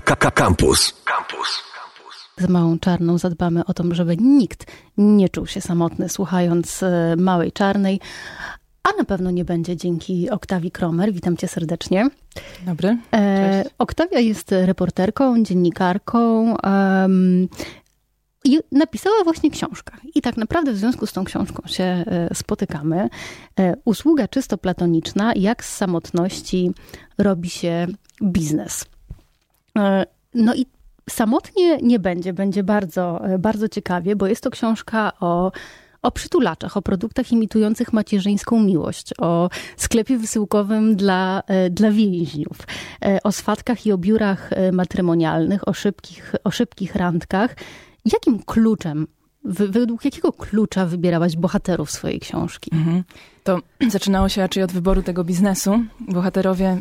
Campus. Campus. Z Małą Czarną zadbamy o to, żeby nikt nie czuł się samotny słuchając e, Małej Czarnej, a na pewno nie będzie dzięki Oktawii Kromer. Witam cię serdecznie. Dobry. E, Oktawia jest reporterką, dziennikarką. Um, i napisała właśnie książkę. I tak naprawdę w związku z tą książką się e, spotykamy. E, usługa czysto platoniczna, jak z samotności robi się biznes. E, no i samotnie nie będzie, będzie bardzo, bardzo ciekawie, bo jest to książka o o przytulaczach, o produktach imitujących macierzyńską miłość, o sklepie wysyłkowym dla, dla więźniów, o swatkach i o biurach matrymonialnych, o szybkich, o szybkich randkach. Jakim kluczem, według jakiego klucza wybierałaś bohaterów swojej książki? Mhm. To zaczynało się raczej od wyboru tego biznesu. Bohaterowie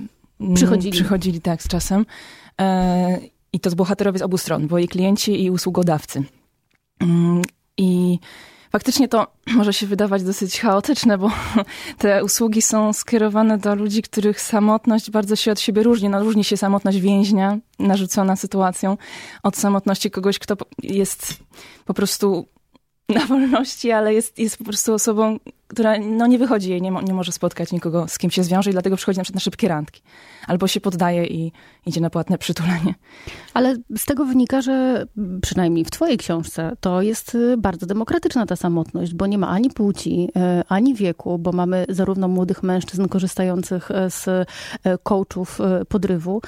przychodzili, przychodzili tak z czasem. E, I to z bohaterowie z obu stron, bo i klienci, i usługodawcy. Mm, I faktycznie to może się wydawać dosyć chaotyczne, bo te usługi są skierowane do ludzi, których samotność bardzo się od siebie różni. No, różni się samotność więźnia, narzucona sytuacją, od samotności kogoś, kto jest po prostu na wolności, ale jest, jest po prostu osobą, która no, nie wychodzi jej, nie, mo, nie może spotkać nikogo, z kim się zwiąże i dlatego przychodzi na przykład na szybkie randki. Albo się poddaje i idzie na płatne przytulenie. Ale z tego wynika, że przynajmniej w twojej książce to jest y, bardzo demokratyczna ta samotność, bo nie ma ani płci, y, ani wieku, bo mamy zarówno młodych mężczyzn korzystających y, z coachów podrywu,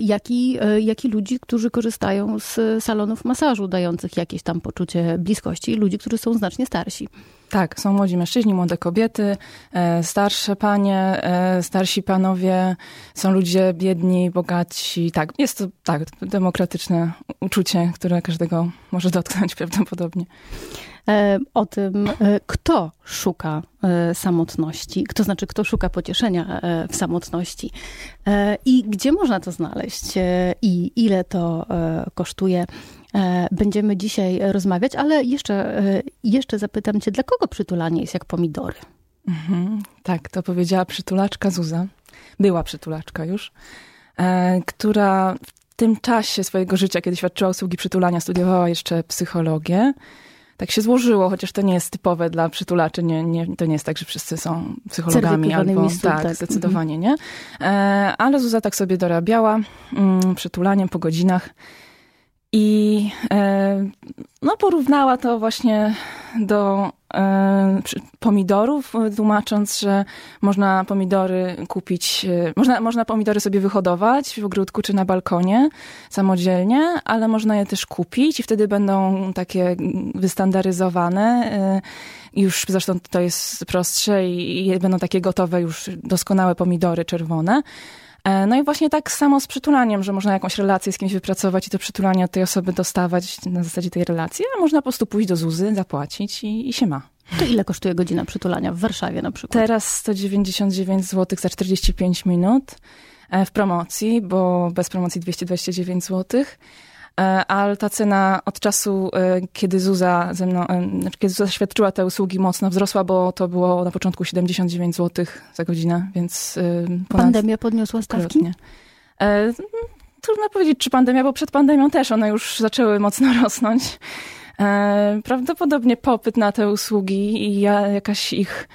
jak i, jak i ludzi, którzy korzystają z salonów masażu, dających jakieś tam poczucie bliskości i ludzi, którzy są znacznie starsi. Tak, są młodzi mężczyźni, młode kobiety, e, starsze panie, e, starsi panowie, są ludzie biedni, bogaci. Tak, jest to tak, demokratyczne uczucie, które każdego może dotknąć prawdopodobnie. E, o tym, kto szuka samotności, kto znaczy, kto szuka pocieszenia w samotności i gdzie można to znaleźć i ile to kosztuje. E, będziemy dzisiaj rozmawiać, ale jeszcze, e, jeszcze zapytam cię, dla kogo przytulanie jest jak pomidory? Mhm, tak, to powiedziała przytulaczka Zuza. Była przytulaczka już, e, która w tym czasie swojego życia, kiedy świadczyła usługi przytulania, studiowała jeszcze psychologię. Tak się złożyło, chociaż to nie jest typowe dla przytulaczy. Nie, nie, to nie jest tak, że wszyscy są psychologami albo tak, tak, zdecydowanie mhm. nie. Ale Zuza tak sobie dorabiała mm, przytulaniem po godzinach. I e, no, porównała to właśnie do e, pomidorów, tłumacząc, że można pomidory kupić, e, można, można pomidory sobie wyhodować w ogródku czy na balkonie samodzielnie, ale można je też kupić i wtedy będą takie wystandaryzowane. Już zresztą to jest prostsze i będą takie gotowe, już doskonałe pomidory czerwone. E, no i właśnie tak samo z przytulaniem, że można jakąś relację z kimś wypracować i to przytulanie od tej osoby dostawać na zasadzie tej relacji, a można po prostu pójść do ZUZY, zapłacić i, i się ma. To ile kosztuje godzina przytulania w Warszawie na przykład? Teraz 199 zł za 45 minut e, w promocji, bo bez promocji 229 zł. E, ale ta cena od czasu, e, kiedy Zuza ze mną, e, znaczy kiedy Zuza świadczyła te usługi, mocno wzrosła, bo to było na początku 79 zł za godzinę, więc Pandemia podniosła stawki? Trudno powiedzieć, czy pandemia, bo przed pandemią też one już zaczęły mocno rosnąć. Prawdopodobnie popyt na te usługi i jakaś ich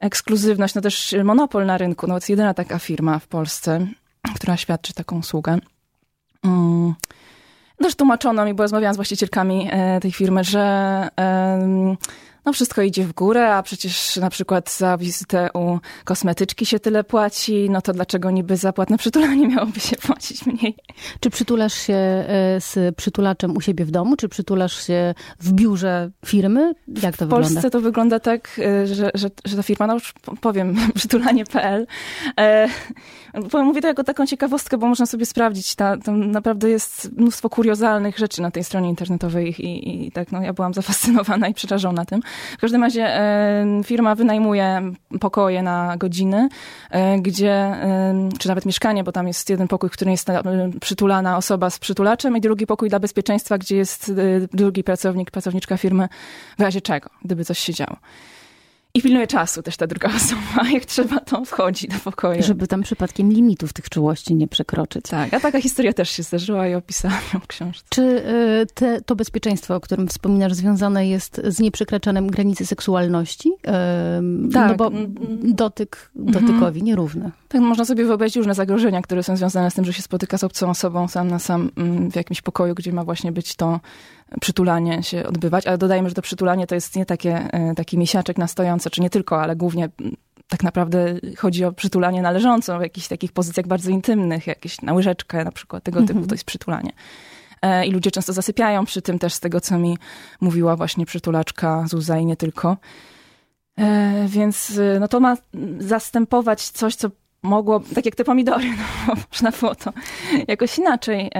ekskluzywność, no też monopol na rynku, no jest jedyna taka firma w Polsce, która świadczy taką usługę. Też tłumaczono mi, bo rozmawiałam z właścicielkami e, tej firmy, że no wszystko idzie w górę, a przecież na przykład za wizytę u kosmetyczki się tyle płaci, no to dlaczego niby za płatne przytulanie miałoby się płacić mniej? Czy przytulasz się e, z przytulaczem u siebie w domu, czy przytulasz się w biurze firmy? Jak to w wygląda? W Polsce to wygląda tak, e, że, że, że ta firma, no już powiem, przytulanie.pl. E, mówię to jako taką ciekawostkę, bo można sobie sprawdzić, ta, tam naprawdę jest mnóstwo kuriozalnych rzeczy na tej stronie internetowej i, i tak, no ja byłam zafascynowana i przerażona tym. W każdym razie e, firma wynajmuje pokoje na godziny, e, gdzie, e, czy nawet mieszkanie, bo tam jest jeden pokój, w którym jest przytulana osoba z przytulaczem i drugi pokój dla bezpieczeństwa, gdzie jest drugi pracownik, pracowniczka firmy w razie czego, gdyby coś się działo. I pilnuje czasu też ta druga osoba. Jak trzeba, to wchodzi do pokoju. Żeby tam przypadkiem limitów tych czułości nie przekroczyć. Tak, a taka historia też się zdarzyła i opisałam ją w książce. Czy y, te, to bezpieczeństwo, o którym wspominasz, związane jest z nieprzekraczaniem granicy seksualności? Tak. No bo dotyk dotykowi nierówny. Tak, można sobie wyobrazić różne zagrożenia, które są związane z tym, że się spotyka z obcą osobą sam na sam mm, w jakimś pokoju, gdzie ma właśnie być to przytulanie się odbywać. Ale dodajmy, że to przytulanie to jest nie takie, e, taki miesiaczek na stojąco, czy nie tylko, ale głównie tak naprawdę chodzi o przytulanie należące w jakichś takich pozycjach bardzo intymnych, jakieś na łyżeczkę na przykład, tego typu to jest przytulanie. E, I ludzie często zasypiają przy tym też z tego, co mi mówiła właśnie przytulaczka Zuza i nie tylko. E, więc no to ma zastępować coś, co mogło, tak jak te pomidory, no, można było to jakoś inaczej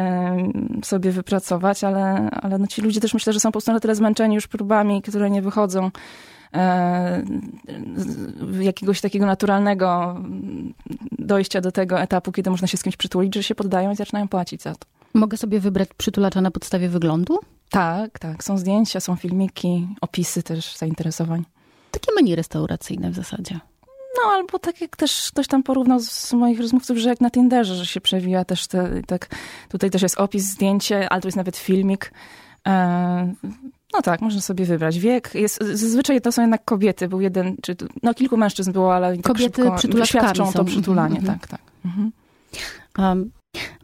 sobie wypracować, ale, ale no ci ludzie też myślę, że są po prostu na tyle zmęczeni już próbami, które nie wychodzą e, jakiegoś takiego naturalnego dojścia do tego etapu, kiedy można się z kimś przytulić, że się poddają i zaczynają płacić za to. Mogę sobie wybrać przytulacza na podstawie wyglądu? Tak, tak. Są zdjęcia, są filmiki, opisy też zainteresowań. Takie menu restauracyjne w zasadzie. No, albo tak jak też ktoś tam porównał z moich rozmówców, że jak na Tinderze, że się przewija też te, tak, tutaj też jest opis, zdjęcie, ale to jest nawet filmik. E, no tak, można sobie wybrać. Wiek jest, zazwyczaj to są jednak kobiety, był jeden, czy, no kilku mężczyzn było, ale tak Kobiety szybko świadczą są. to przytulanie, Mhm, tak, tak. Mhm. Um,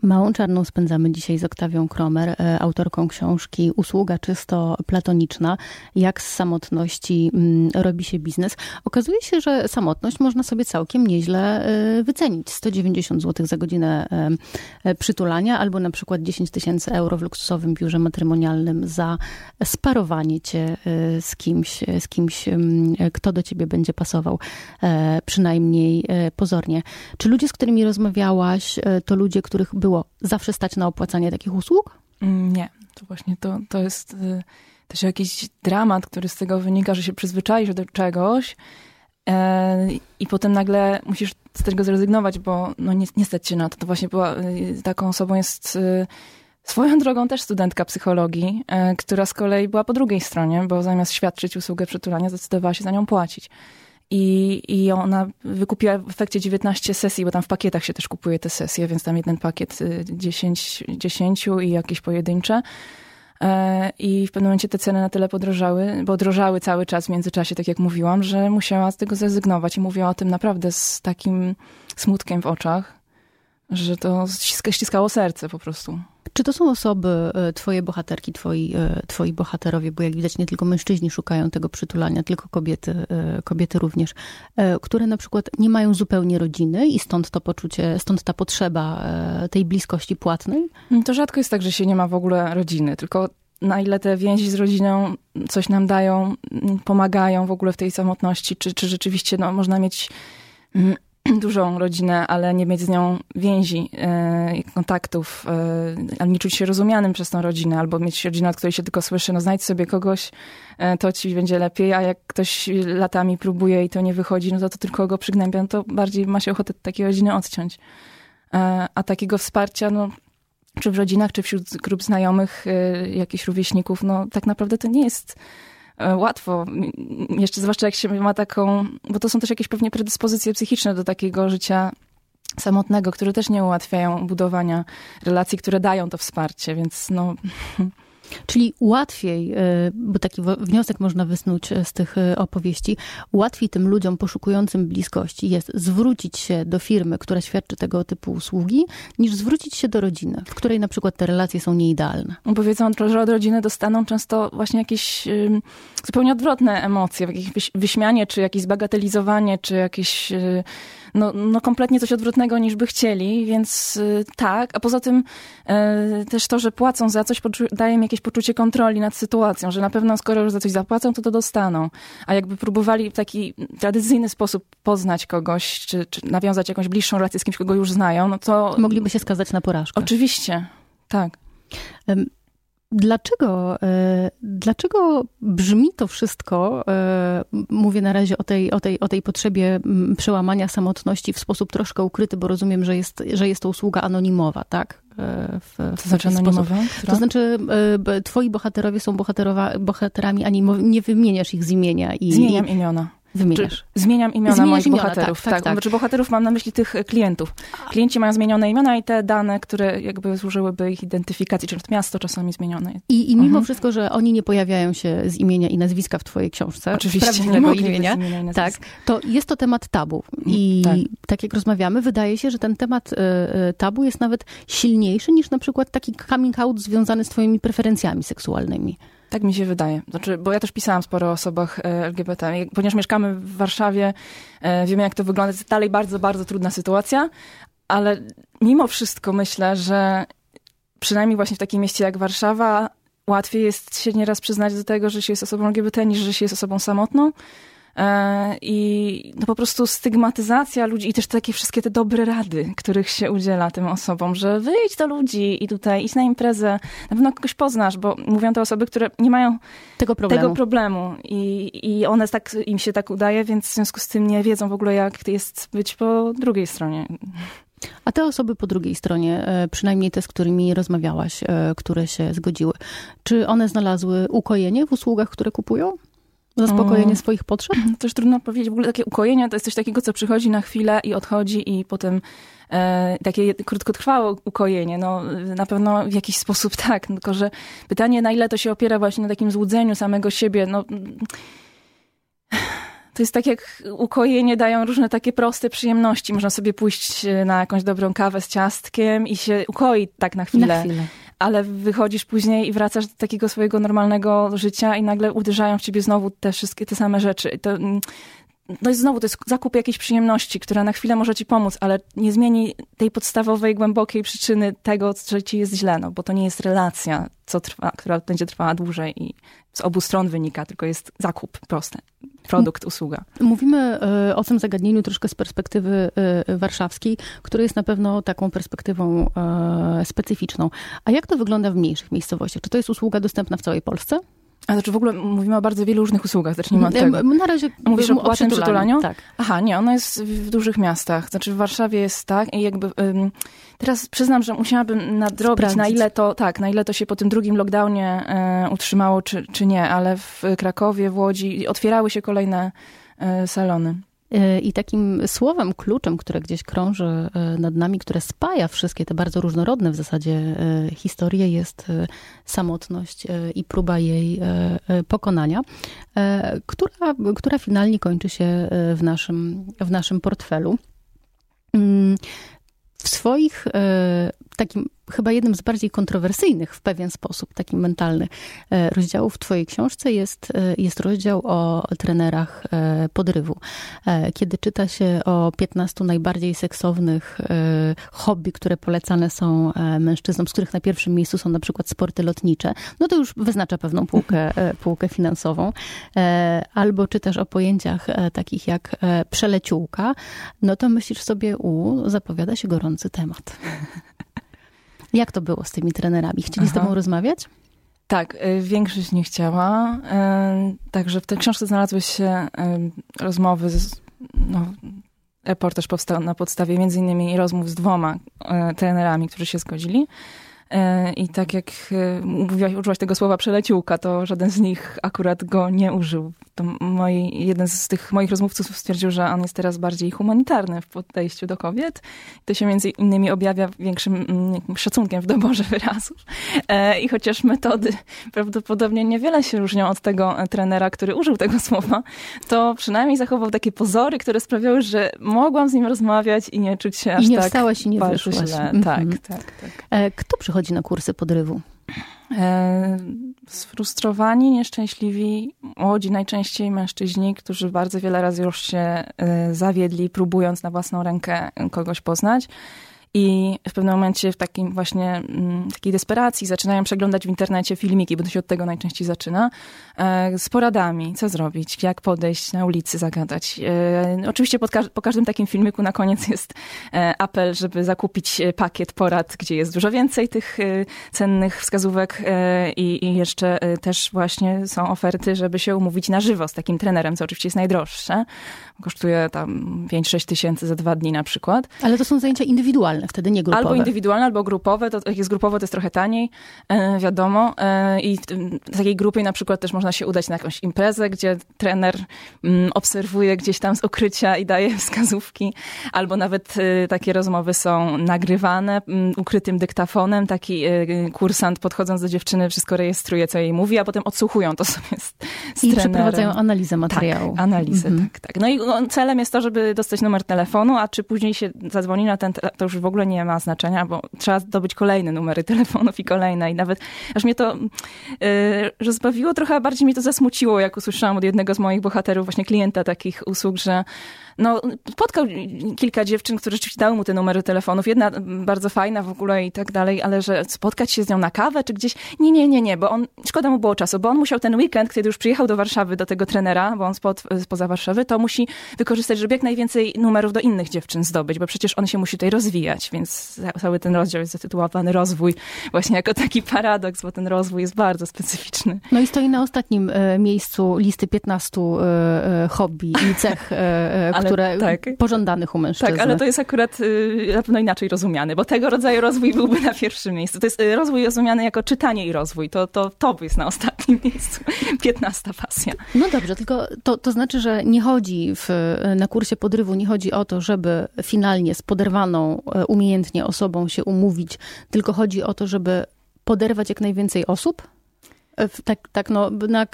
Małą czarną spędzamy dzisiaj z Oktawią Kromer, e, autorką książki Usługa czysto platoniczna. Jak z samotności mm, robi się biznes. Okazuje się, że samotność można sobie całkiem nieźle e, wycenić. 190 zł za godzinę e, przytulania albo na przykład 10 tysięcy euro w luksusowym biurze matrymonialnym za sparowanie cię z kimś, z kimś mm, kto do ciebie będzie pasował, przynajmniej pozornie. Czy ludzie, z którymi rozmawiałaś, to ludzie, których było zawsze stać na opłacanie takich usług? Mm, Nie, to właśnie to, to jest y, też jakiś dramat, który z tego wynika, że się przyzwyczaisz do czegoś e, i potem nagle musisz z tego zrezygnować, bo no nie, nie stać się na to. To właśnie była, y, taką osobą jest y, swoją drogą też studentka psychologii, e, która z kolei była po drugiej stronie, bo zamiast świadczyć usługę przytulania, zdecydowała się za nią płacić. I, I ona wykupiła w efekcie 19 sesji, bo tam w pakietach się też kupuje te sesje, więc tam jeden pakiet y, 10, 10 i jakieś pojedyncze. E, I w pewnym momencie te ceny na tyle podrożały, bo drożały cały czas w międzyczasie, tak jak mówiłam, że musiała z tego zrezygnować i mówiła o tym naprawdę z takim smutkiem w oczach, że to ściska, ściskało serce po prostu. Czy to są osoby, e, twoje bohaterki, twoi, e, twoi bohaterowie, bo jak widać nie tylko mężczyźni szukają tego przytulania, tylko kobiety, e, kobiety również, które na przykład nie mają zupełnie rodziny i stąd to poczucie, stąd ta potrzeba tej bliskości płatnej? To rzadko jest tak, że się nie ma w ogóle rodziny, tylko na ile te więzi z rodziną coś nam dają, m, pomagają w ogóle w tej samotności, czy, czy rzeczywiście no, można mieć mm, dużą rodzinę, ale nie mieć z nią więzi, e, kontaktów, ale nie czuć się rozumianym przez tą rodzinę, albo mieć rodzinę, od której się tylko słyszy, no znajdź sobie kogoś, e, to ci będzie lepiej, a jak ktoś latami próbuje i to nie wychodzi, no to, to tylko go przygnębia, no to bardziej ma się ochotę takiej rodziny odciąć. E, a takiego wsparcia, no czy w rodzinach, czy wśród grup znajomych, jakichś rówieśników, no tak naprawdę to nie jest łatwo. M- Jeszcze zwłaszcza jak się ma taką, bo to są też jakieś pewnie predyspozycje psychiczne do takiego życia samotnego, które też nie ułatwiają budowania relacji, które dają to wsparcie, więc no Czyli łatwiej, e, bo taki wniosek można wysnuć e, z tych e, opowieści, łatwiej tym ludziom poszukującym bliskości jest zwrócić się do firmy, która świadczy tego typu usługi, niż zwrócić się do rodziny, w której na przykład te relacje są nieidealne. bo wiedzą, że od rodziny dostaną często właśnie jakieś zupełnie odwrotne emocje, jakieś wyś- wyśmianie, czy jakieś zbagatelizowanie, czy jakieś y, no, no kompletnie coś odwrotnego niż by chcieli, więc y, tak. A poza tym y, też to, że płacą za coś, daje im jakieś poczucie kontroli nad sytuacją, że na pewno skoro już za coś zapłacą, to to dostaną. A jakby próbowali w taki tradycyjny sposób poznać kogoś, czy, czy nawiązać jakąś bliższą relację z kimś, kogo już znają, no to Mogliby się skazać na porażkę. oczywiście, tak. Dlaczego, e, dlaczego brzmi to wszystko, e, mówię na razie o tej, o, tej, o tej potrzebie mm, przełamania samotności w sposób troszkę ukryty, bo rozumiem, że jest, że jest to usługa anonimowa, tak? E, W, w To znaczy anonimowa? To znaczy, twoi bohaterowie są bohaterowa, bohaterami, ani mo- nie wymieniasz ich z imienia. I, Zmieniam imiona. Wymieniasz. Zmieniam imiona Zmieniasz moich imiona, bohaterów. tak, tak, Tak, tak. Znaczy bohaterów mam na myśli tych e, klientów. Klienci mają zmienione imiona i te dane, które jakby służyłyby ich identyfikacji, czyli miasto czasami zmienione. I, I mimo Mhm. wszystko, że oni nie pojawiają się z imienia i nazwiska w twojej książce, Oczywiście, nie imienia, imienia tak, to jest to temat tabu. I tak. tak. jak rozmawiamy, wydaje się, że ten temat e, e, tabu jest nawet silniejszy niż na przykład taki coming out związany z twoimi preferencjami seksualnymi. Tak mi się wydaje. Znaczy, bo ja też pisałam sporo o osobach e, LGBT. Ponieważ mieszkamy w Warszawie, e, wiemy jak to wygląda. To jest dalej bardzo, bardzo trudna sytuacja, ale mimo wszystko myślę, że przynajmniej właśnie w takim mieście jak Warszawa łatwiej jest się nieraz przyznać do tego, że się jest osobą LGBT, niż że się jest osobą samotną. E, I no po prostu stygmatyzacja ludzi i też takie wszystkie te dobre rady, których się udziela tym osobom, że wyjdź do ludzi i tutaj idź na imprezę, na pewno kogoś poznasz, bo mówią to osoby, które nie mają Tego problemu. tego problemu i, i one tak, im się tak udaje, więc w związku z tym nie wiedzą w ogóle jak jest być po drugiej stronie. A te osoby po drugiej stronie, e, przynajmniej te, z którymi rozmawiałaś, e, które się zgodziły, czy one znalazły ukojenie w usługach, które kupują? Zaspokojenie swoich potrzeb? No To już trudno powiedzieć. W ogóle takie ukojenie to jest coś takiego, co przychodzi na chwilę i odchodzi i potem e, takie krótkotrwałe ukojenie. No, na pewno w jakiś sposób tak, tylko że pytanie, na ile to się opiera właśnie na takim złudzeniu samego siebie, no... To jest tak jak ukojenie dają różne takie proste przyjemności. Można sobie pójść na jakąś dobrą kawę z ciastkiem i się ukoi tak na chwilę. Na chwilę. Ale wychodzisz później i wracasz do takiego swojego normalnego życia i nagle uderzają w ciebie znowu te wszystkie te same rzeczy. To, mm, no i znowu to jest zakup jakiejś przyjemności, która na chwilę może ci pomóc, ale nie zmieni tej podstawowej, głębokiej przyczyny tego, że ci jest źle, no bo to nie jest relacja, co trwa, która będzie trwała dłużej i z obu stron wynika, tylko jest zakup proste. Produkt, usługa. Mówimy e, o tym zagadnieniu troszkę z perspektywy e, warszawskiej, która jest na pewno taką perspektywą e, specyficzną. A jak to wygląda w mniejszych miejscowościach? Czy to jest usługa dostępna w całej Polsce? A znaczy w ogóle mówimy o bardzo wielu różnych usługach, zacznijmy od tego. E, Na razie Mówisz o płatnym przytulaniu? Tak. Aha, nie, ono jest w dużych miastach. Znaczy w Warszawie jest tak i jakby ym, teraz przyznam, że musiałabym nadrobić na Sprawdzić. ile to, tak, na ile to się po tym drugim lockdownie y, utrzymało, czy, czy nie, ale w Krakowie, w Łodzi otwierały się kolejne y, salony. E, I takim słowem, kluczem, które gdzieś krąży e, nad nami, które spaja wszystkie te bardzo różnorodne w zasadzie e, historie, jest samotność i próba jej pokonania, która, która finalnie kończy się w naszym, w naszym portfelu. Mm, W swoich, takim chyba jednym z bardziej kontrowersyjnych w pewien sposób, taki mentalny e, rozdziałów w twojej książce jest, e, jest rozdział o trenerach e, podrywu. Kiedy czyta się o 15 najbardziej seksownych hobby, które polecane są mężczyznom, z których na pierwszym miejscu są na przykład sporty lotnicze, no to już wyznacza pewną półkę, półkę finansową. Albo czytasz o pojęciach takich jak przeleciółka, no to myślisz sobie, u, zapowiada się gorący temat. Jak to było z tymi trenerami? Chcieli z Aha. tobą rozmawiać? Tak, y, większość nie chciała. y, Także w tej książce znalazły się y, rozmowy z, no, reportaż powstał na podstawie między innymi rozmów z dwoma trenerami, którzy się zgodzili. Y, I tak jak y, mówiłaś, użyłaś tego słowa przeleciłka, to żaden z nich akurat go nie użył. To moi, jeden z tych moich rozmówców stwierdził, że on jest teraz bardziej humanitarny w podejściu do kobiet. To się między innymi objawia większym mm, szacunkiem w doborze wyrazów. E, I chociaż metody prawdopodobnie niewiele się różnią od tego e, trenera, który użył tego słowa, to przynajmniej zachował takie pozory, które sprawiały, że mogłam z nim rozmawiać i nie czuć się aż I nie tak wstałaś i nie wyszłaś. źle. Mhm. Tak, tak, tak. E, Kto przychodzi na kursy podrywu? E, Sfrustrowani, nieszczęśliwi, młodzi najczęściej mężczyźni, którzy bardzo wiele razy już się e, zawiedli, próbując na własną rękę kogoś poznać. I w pewnym momencie w takim właśnie mm, takiej desperacji zaczynają przeglądać w internecie filmiki, bo to się od tego najczęściej zaczyna, e, z poradami, co zrobić, jak podejść na ulicy, zagadać. E, Oczywiście po każdym takim filmiku na koniec jest e, apel, żeby zakupić pakiet porad, gdzie jest dużo więcej tych cennych wskazówek i, i jeszcze też właśnie są oferty, żeby się umówić na żywo z takim trenerem, co oczywiście jest najdroższe. Kosztuje tam 5-6 tysięcy za dwa dni na przykład. Ale to są zajęcia indywidualne, indywidualne wtedy, nie grupowe. Albo indywidualne, albo grupowe. To, jak jest grupowe, to jest trochę taniej, e, wiadomo. E, I w, takiej grupie na przykład też można się udać na jakąś imprezę, gdzie trener mm, obserwuje gdzieś tam z ukrycia i daje wskazówki. Albo nawet e, takie rozmowy są nagrywane mm, ukrytym dyktafonem. Taki kursant podchodząc do dziewczyny wszystko rejestruje, co jej mówi, a potem odsłuchują to sobie z I trenerem. przeprowadzają analizę materiału. Tak, analizę, mhm. tak, tak. No i celem jest to, żeby dostać numer telefonu, a czy później się zadzwoni na ten, to już w ogóle nie ma znaczenia, bo trzeba zdobyć kolejne numery telefonów i kolejne i nawet aż mnie to yy, rozbawiło, trochę bardziej mnie to zasmuciło, jak usłyszałam od jednego z moich bohaterów, właśnie klienta takich usług, że no, spotkał kilka dziewczyn, które rzeczywiście dały mu te numery telefonów. Jedna bardzo fajna w ogóle i tak dalej, ale że spotkać się z nią na kawę czy gdzieś. Nie, nie, nie, nie, bo on, szkoda mu było czasu, bo on musiał ten weekend, kiedy już przyjechał do Warszawy, do tego trenera, bo on spod, spoza Warszawy, to musi wykorzystać, żeby jak najwięcej numerów do innych dziewczyn zdobyć, bo przecież on się musi tutaj rozwijać, więc cały ten rozdział jest zatytułowany rozwój właśnie jako taki paradoks, bo ten rozwój jest bardzo specyficzny. No i stoi na ostatnim e, miejscu listy 15 e, e, hobby i cech, e, ale które tak. pożądanych u mężczyzn. Tak, ale to jest akurat y, na pewno inaczej rozumiany, bo tego rodzaju rozwój byłby na pierwszym miejscu. To jest y, rozwój rozumiany jako czytanie i rozwój. To, to, to jest na ostatnim miejscu. Piętnasta pasja. No dobrze, tylko to, to znaczy, że nie chodzi w, na kursie podrywu, nie chodzi o to, żeby finalnie z poderwaną e, umiejętnie osobą się umówić, tylko chodzi o to, żeby poderwać jak najwięcej osób? Tak, tak, no,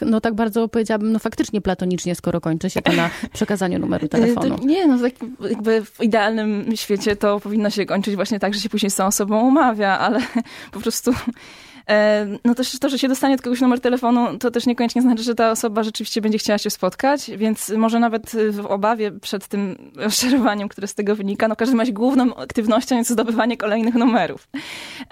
no tak bardzo powiedziałabym, no faktycznie platonicznie, skoro kończy się to na przekazaniu numeru telefonu. To nie, no tak jakby w idealnym świecie to powinno się kończyć właśnie tak, że się później z tą osobą umawia, ale po prostu no też to, że się dostanie od kogoś numer telefonu, to też niekoniecznie znaczy, że ta osoba rzeczywiście będzie chciała się spotkać, więc może nawet w obawie przed tym rozczarowaniem, które z tego wynika, no każdy ma główną aktywnością jest zdobywanie kolejnych numerów.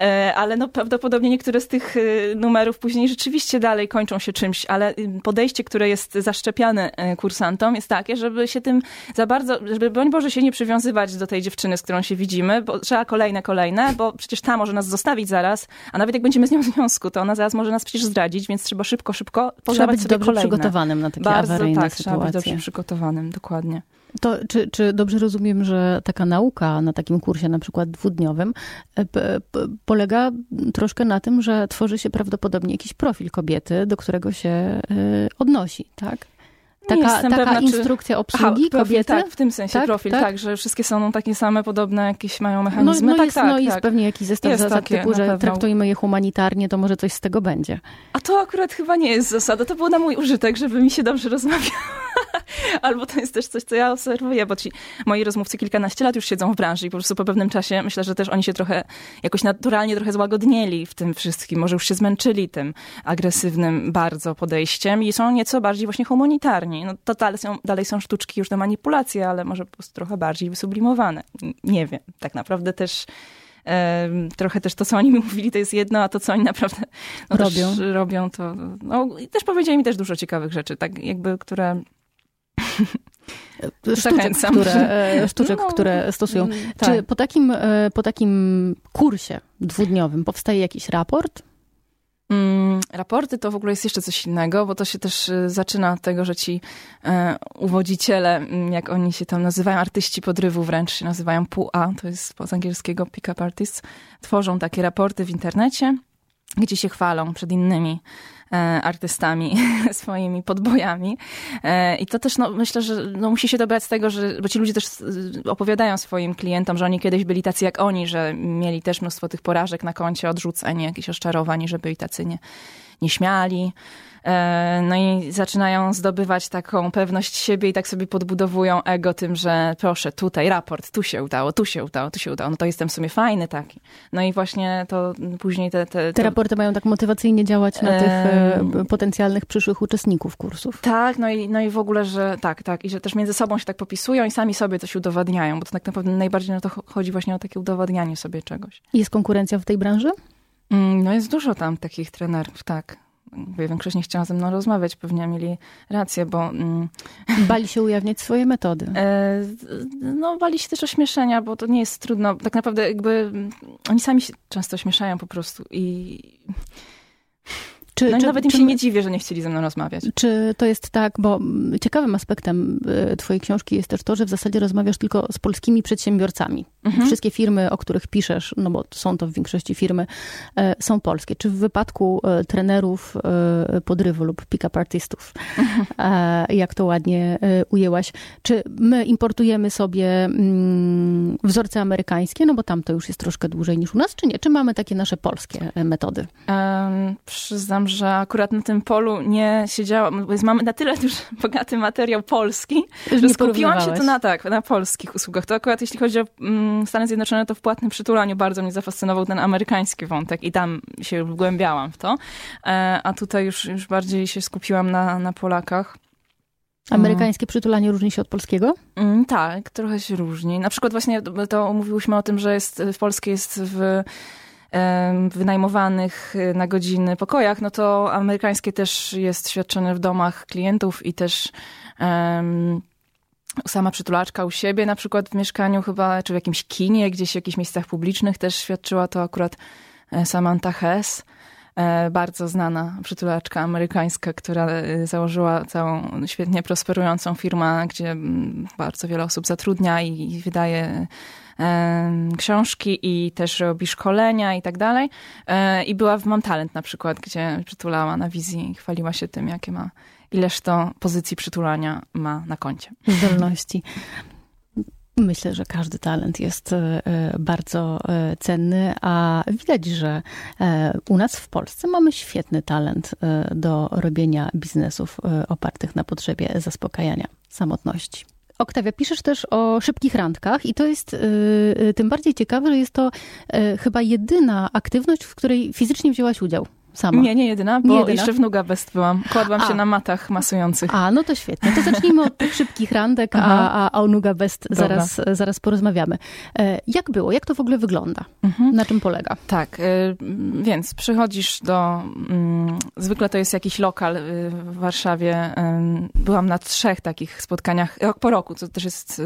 E, ale no prawdopodobnie niektóre z tych numerów później rzeczywiście dalej kończą się czymś, ale y, podejście, które jest zaszczepiane e, kursantom jest takie, żeby się tym za bardzo, żeby broń Boże się nie przywiązywać do tej dziewczyny, z którą się widzimy, bo trzeba kolejne, kolejne, bo przecież ta może nas zostawić zaraz, a nawet jak będziemy z nią związku, to ona zaraz może nas przecież zdradzić, więc trzeba szybko, szybko Trzeba być dobrze kolejne. przygotowanym na takie Bardzo, awaryjne tak, sytuacje. trzeba być dobrze przygotowanym, dokładnie. To czy, czy dobrze rozumiem, że taka nauka na takim kursie, na przykład dwudniowym, e, polega troszkę na tym, że tworzy się prawdopodobnie jakiś profil kobiety, do którego się e, odnosi, tak? Taka, taka pewna, instrukcja obsługi Aha, kobiety? Tak, w tym sensie tak, profil, tak? tak? że wszystkie są takie same, podobne, jakieś mają mechanizmy. No, no tak, jest, tak, no jest tak. pewnie jakiś zestaw jest zasad takie, typu, że traktujmy je humanitarnie, to może coś z tego będzie. A to akurat chyba nie jest zasada, to było na mój użytek, żeby mi się dobrze rozmawiało. Albo to jest też coś, co ja obserwuję, bo ci moi rozmówcy kilkanaście lat już siedzą w branży i po prostu po pewnym czasie myślę, że też oni się trochę jakoś naturalnie trochę złagodnieli w tym wszystkim. Może już się zmęczyli tym agresywnym bardzo podejściem i są nieco bardziej właśnie humanitarni. No to dalej są, dalej są sztuczki już na manipulacje, ale może po prostu trochę bardziej wysublimowane. Nie wiem. Tak naprawdę też trochę też to, co oni mi mówili, to jest jedno, a to, co oni naprawdę no, robią. robią, to no, i też powiedzieli mi też dużo ciekawych rzeczy, tak jakby, które sztuczek, które, e, sztuczek no, które stosują. Mm, tak. Czy po takim, e, po takim kursie dwudniowym powstaje jakiś raport? Mm, raporty to w ogóle jest jeszcze coś innego, bo to się też e, zaczyna od tego, że ci e, uwodziciele, mm, jak oni się tam nazywają, artyści podrywu wręcz się nazywają PUA, to jest z angielskiego pick-up artists, tworzą takie raporty w internecie, gdzie się chwalą przed innymi e, artystami, swoimi podbojami. E, I to też, no, myślę, że no, musi się dobrać z tego, że, bo ci ludzie też opowiadają swoim klientom, że oni kiedyś byli tacy jak oni, że mieli też mnóstwo tych porażek na koncie, odrzuceń, jakichś oszczarowań, żeby i tacy nie, nie śmiali. E, no i zaczynają zdobywać taką pewność siebie i tak sobie podbudowują ego tym, że proszę, tutaj raport, tu się udało, tu się udało, tu się udało, no to jestem w sumie fajny taki. No i właśnie to później te... Te, te raporty mają tak motywacyjnie działać na tych e, potencjalnych przyszłych uczestników kursów. Tak, no i, no i w ogóle, że tak, tak, i że też między sobą się tak popisują i sami sobie coś udowadniają, bo to tak naprawdę najbardziej na to chodzi właśnie o takie udowadnianie sobie czegoś. Jest konkurencja w tej branży? Mm, no jest dużo tam takich trenerów, tak większość nie chciała ze mną rozmawiać, pewnie mieli rację, bo... Mm, bali się ujawniać swoje metody. E, no, bali się też ośmieszenia, bo to nie jest trudno. Tak naprawdę jakby oni sami się często śmieszają po prostu i... Czy, no czy, nawet im czy, się nie dziwię, że nie chcieli ze mną rozmawiać. Czy to jest tak, bo ciekawym aspektem y, twojej książki jest też to, że w zasadzie rozmawiasz tylko z polskimi przedsiębiorcami. Mhm. Wszystkie firmy, o których piszesz, no bo są to w większości firmy, e, są polskie. Czy w wypadku e, trenerów podrywu lub pick-up artystów, mhm. jak to ładnie ujęłaś, czy my importujemy sobie mm, wzorce amerykańskie, no bo tam to już jest troszkę dłużej niż u nas, czy nie? Czy mamy takie nasze polskie metody? Um, przyznam, że akurat na tym polu nie siedziałam, bo mamy na tyle już bogaty materiał polski, że skupiłam się tu na tak, na polskich usługach. To akurat jeśli chodzi o mm, Stany Zjednoczone, to w płatnym przytulaniu bardzo mnie zafascynował ten amerykański wątek i tam się wgłębiałam w to. E, a tutaj już, już bardziej się skupiłam na, na Polakach. Amerykańskie przytulanie różni się od polskiego? Mm, tak, trochę się różni. Na przykład właśnie to mówiłyśmy o tym, że jest, w Polsce jest w wynajmowanych y, na godziny pokojach, no to amerykańskie też jest świadczone w domach klientów i też sama przytulaczka u siebie, na przykład w mieszkaniu chyba, czy w jakimś kinie, gdzieś w jakichś miejscach publicznych też świadczyła to akurat e, Samantha Hess bardzo znana przytulaczka amerykańska, która e, założyła całą świetnie prosperującą firmę, gdzie bardzo wiele osób zatrudnia i wydaje książki i też robi szkolenia i tak dalej. E, I była w Mam Talent na przykład, gdzie przytulała na wizji i chwaliła się tym, jakie ma, ileż to pozycji przytulania ma na koncie. Zdolności. Myślę, że każdy talent jest e, bardzo e, cenny, a widać, że u nas w Polsce mamy świetny talent do robienia biznesów opartych na potrzebie zaspokajania samotności. Oktawia, piszesz też o szybkich randkach i to jest tym bardziej ciekawe, że jest to chyba jedyna aktywność, w której fizycznie wzięłaś udział sama. Nie, nie jedyna, bo nie jedyna. jeszcze w Nuga Best byłam. Kładłam a. się na matach masujących. A, no to świetnie. To zacznijmy od tych szybkich randek, a, a, o Nuga Best zaraz, zaraz porozmawiamy. E, jak było? Jak to w ogóle wygląda? Mhm. Na czym polega? Tak, e, więc przychodzisz do... Mm, zwykle to jest jakiś lokal y, w Warszawie. Byłam na trzech takich spotkaniach rok po roku, co też jest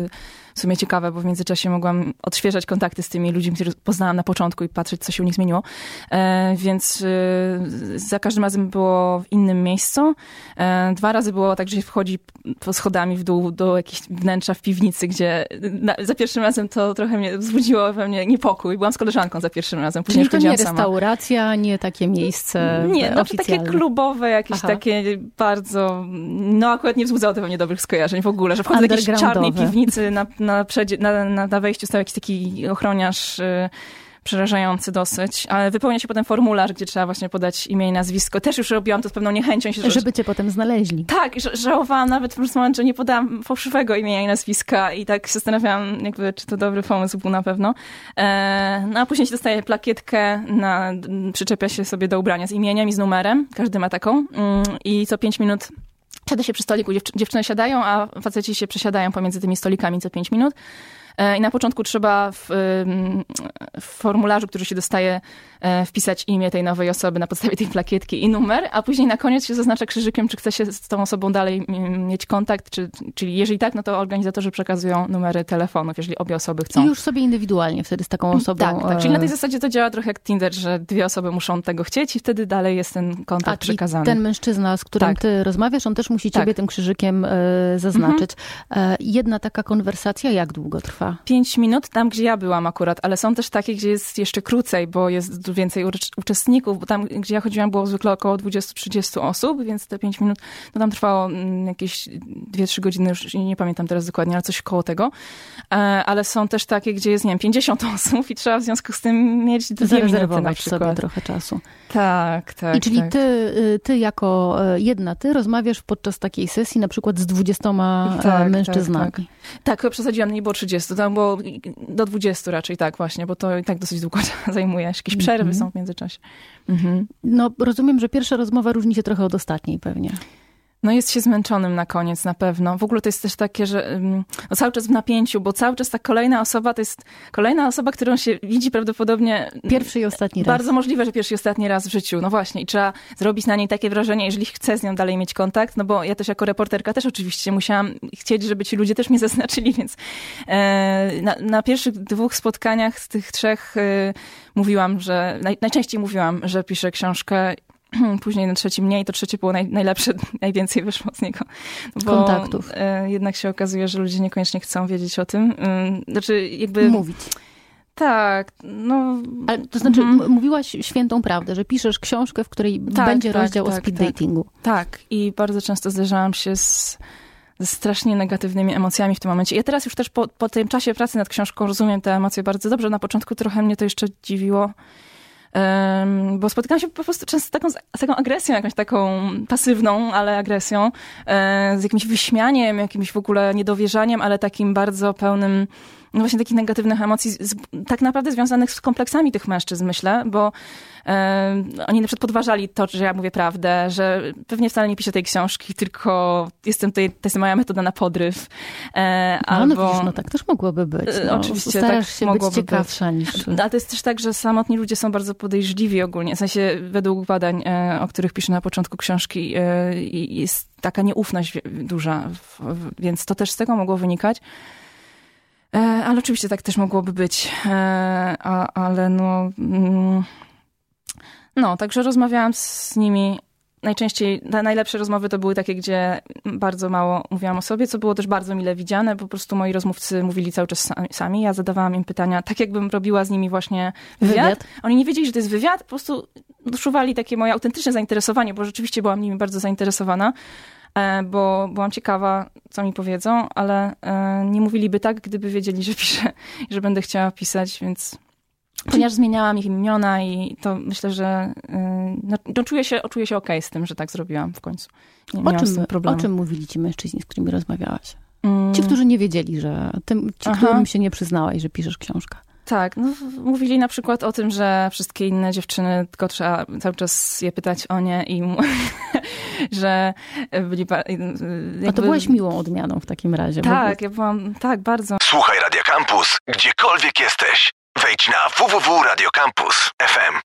w sumie ciekawe, bo w międzyczasie mogłam odświeżać kontakty z tymi ludźmi, których poznałam na początku i patrzeć, co się u nich zmieniło. E, więc y, za każdym razem było w innym miejscu. E, dwa razy było tak, że się wchodzi po schodami w dół do jakiegoś wnętrza w piwnicy, gdzie na, za pierwszym razem to trochę mnie wzbudziło we mnie niepokój. Byłam z koleżanką za pierwszym razem. Później Czyli to nie restauracja, sama. nie takie miejsce Nie, no takie klubowe, jakieś Aha. takie bardzo, no akurat nie wzbudzało to we mnie dobrych skojarzeń w ogóle, że wchodzę do jakiejś czarnej piwnicy na, na, na, na, na wejściu stał jakiś taki ochroniarz y, przerażający dosyć, ale wypełnia się potem formularz, gdzie trzeba właśnie podać imię i nazwisko. Też już robiłam to z pewną niechęcią. Się, żeby cię potem znaleźli. Tak, żałowałam nawet w pewnym momencie, że nie podałam fałszywego imienia i nazwiska i tak się zastanawiałam, jakby, czy to dobry pomysł był na pewno. E, no a później się dostaje plakietkę, na, przyczepia się sobie do ubrania z imieniem i z numerem. Każdy ma taką. Mm, I co pięć minut Siada się przy stoliku, dziewczyny siadają, a faceci się przesiadają pomiędzy tymi stolikami co pięć minut. E, I na początku trzeba w, w, formularzu, który się dostaje, wpisać imię tej nowej osoby na podstawie tej plakietki i numer, a później na koniec się zaznacza krzyżykiem, czy chce się z tą osobą dalej mieć kontakt, czy, czyli jeżeli tak, no to organizatorzy przekazują numery telefonów, jeżeli obie osoby chcą. I już sobie indywidualnie wtedy z taką osobą. Tak, tak. czyli na tej zasadzie to działa trochę jak Tinder, że dwie osoby muszą tego chcieć i wtedy dalej jest ten kontakt a, przekazany. ten mężczyzna, z którym tak. ty rozmawiasz, on też musi ciebie tak. tym krzyżykiem e, zaznaczyć. Mhm. jedna taka konwersacja jak długo trwa? trwa? Pięć minut, tam gdzie ja byłam akurat, ale są też takie, gdzie jest jeszcze krócej, bo jest więcej uczestników, bo tam, gdzie ja chodziłam, było zwykle około 20-30 osób, więc te pięć minut, no tam trwało mm, jakieś 2-3 godziny, już nie pamiętam teraz dokładnie, ale coś koło tego. E, ale są też takie, gdzie jest, nie wiem, 50 osób i trzeba w związku z tym mieć dwie minuty na przykład. sobie trochę czasu. Tak, tak. I czyli tak. Ty, y, ty jako e, jedna, ty rozmawiasz podczas takiej sesji na przykład z 20 e, tak, mężczyznami. Tak, tak. tak, przesadziłam, nie było 30 tam było do 20 raczej, tak właśnie, bo to i tak dosyć długo zajmuje. Jakieś przerwy mm -hmm. są w międzyczasie. Mhm. No rozumiem, że pierwsza rozmowa różni się trochę od ostatniej pewnie. No jest się zmęczonym na koniec na pewno. W ogóle to jest też takie, że no cały czas w napięciu, bo cały czas ta kolejna osoba to jest kolejna osoba, którą się widzi prawdopodobnie... Pierwszy i ostatni raz. Bardzo możliwe, że pierwszy i ostatni raz w życiu. No właśnie i trzeba zrobić na niej takie wrażenie, jeżeli chcę z nią dalej mieć kontakt, no bo ja też jako reporterka też oczywiście musiałam chcieć, żeby ci ludzie też mnie zaznaczyli, więc e, na, na pierwszych dwóch spotkaniach z tych trzech e, mówiłam, że naj, najczęściej mówiłam, że piszę książkę później na trzecim mniej, to trzecie było naj, najlepsze, najwięcej wyszło z niego. Bo, Kontaktów. E, jednak się okazuje, że ludzie niekoniecznie chcą wiedzieć o tym. E, znaczy jakby... Mówić. Tak, no... Ale to znaczy, mm. mówiłaś świętą prawdę, że piszesz książkę, w której tak, będzie tak, rozdział tak, o speed tak. datingu. Tak, i bardzo często zderzałam się z, ze strasznie negatywnymi emocjami w tym momencie. Ja teraz już też po, po tym czasie pracy nad książką rozumiem te emocje bardzo dobrze. Na początku trochę mnie to jeszcze dziwiło, bo spotykam się po prostu często z taką, z taką agresją, jakąś taką pasywną, ale agresją, e, z jakimś wyśmianiem, jakimś w ogóle niedowierzaniem, ale takim bardzo pełnym no właśnie takich negatywnych emocji, z, tak naprawdę związanych z kompleksami tych mężczyzn, myślę, bo e, oni na przykład podważali to, że ja mówię prawdę, że pewnie wcale nie piszę tej książki, tylko jestem tutaj, to jest moja metoda na podryw. E, no, albo... no widzisz, no tak też mogłoby być. E, no, oczywiście Starasz tak się być ciekawsza być. niż... Ale to jest też tak, że samotni ludzie są bardzo podejrzliwi ogólnie, w sensie według badań, e, o których piszę na początku książki, e, jest taka nieufność duża, więc to też z tego mogło wynikać. E, ale oczywiście tak też mogłoby być. E, a, ale no. Mm, no, także rozmawiałam z nimi. Najczęściej, najlepsze rozmowy to były takie, gdzie bardzo mało mówiłam o sobie, co było też bardzo mile widziane. Po prostu moi rozmówcy mówili cały czas sami. Ja zadawałam im pytania, tak jakbym robiła z nimi właśnie wywiad. wywiad. Oni nie wiedzieli, że to jest wywiad, po prostu czuwali takie moje autentyczne zainteresowanie, bo rzeczywiście byłam nimi bardzo zainteresowana. E, bo byłam ciekawa, co mi powiedzą, ale e, nie mówiliby tak, gdyby wiedzieli, że piszę i że będę chciała pisać, więc ponieważ zmieniałam ich imiona i to myślę, że e, no, no, czuję, się, czuję się okej okay z tym, że tak zrobiłam w końcu. Nie, o, czym, o czym mówili ci mężczyźni, z którymi rozmawiałaś? Mm. Ci, którzy nie wiedzieli, że tym, ci, Aha. którym się nie przyznałaś, że piszesz książkę. Tak, no, mówili na przykład o tym, że wszystkie inne dziewczyny, tylko trzeba cały czas je pytać o nie i że byli... Jakby... A to byłaś miłą odmianą w takim razie. Tak, ja byłam, tak, bardzo. Słuchaj Radio Campus, gdziekolwiek jesteś. Wejdź na www.radiocampus.fm.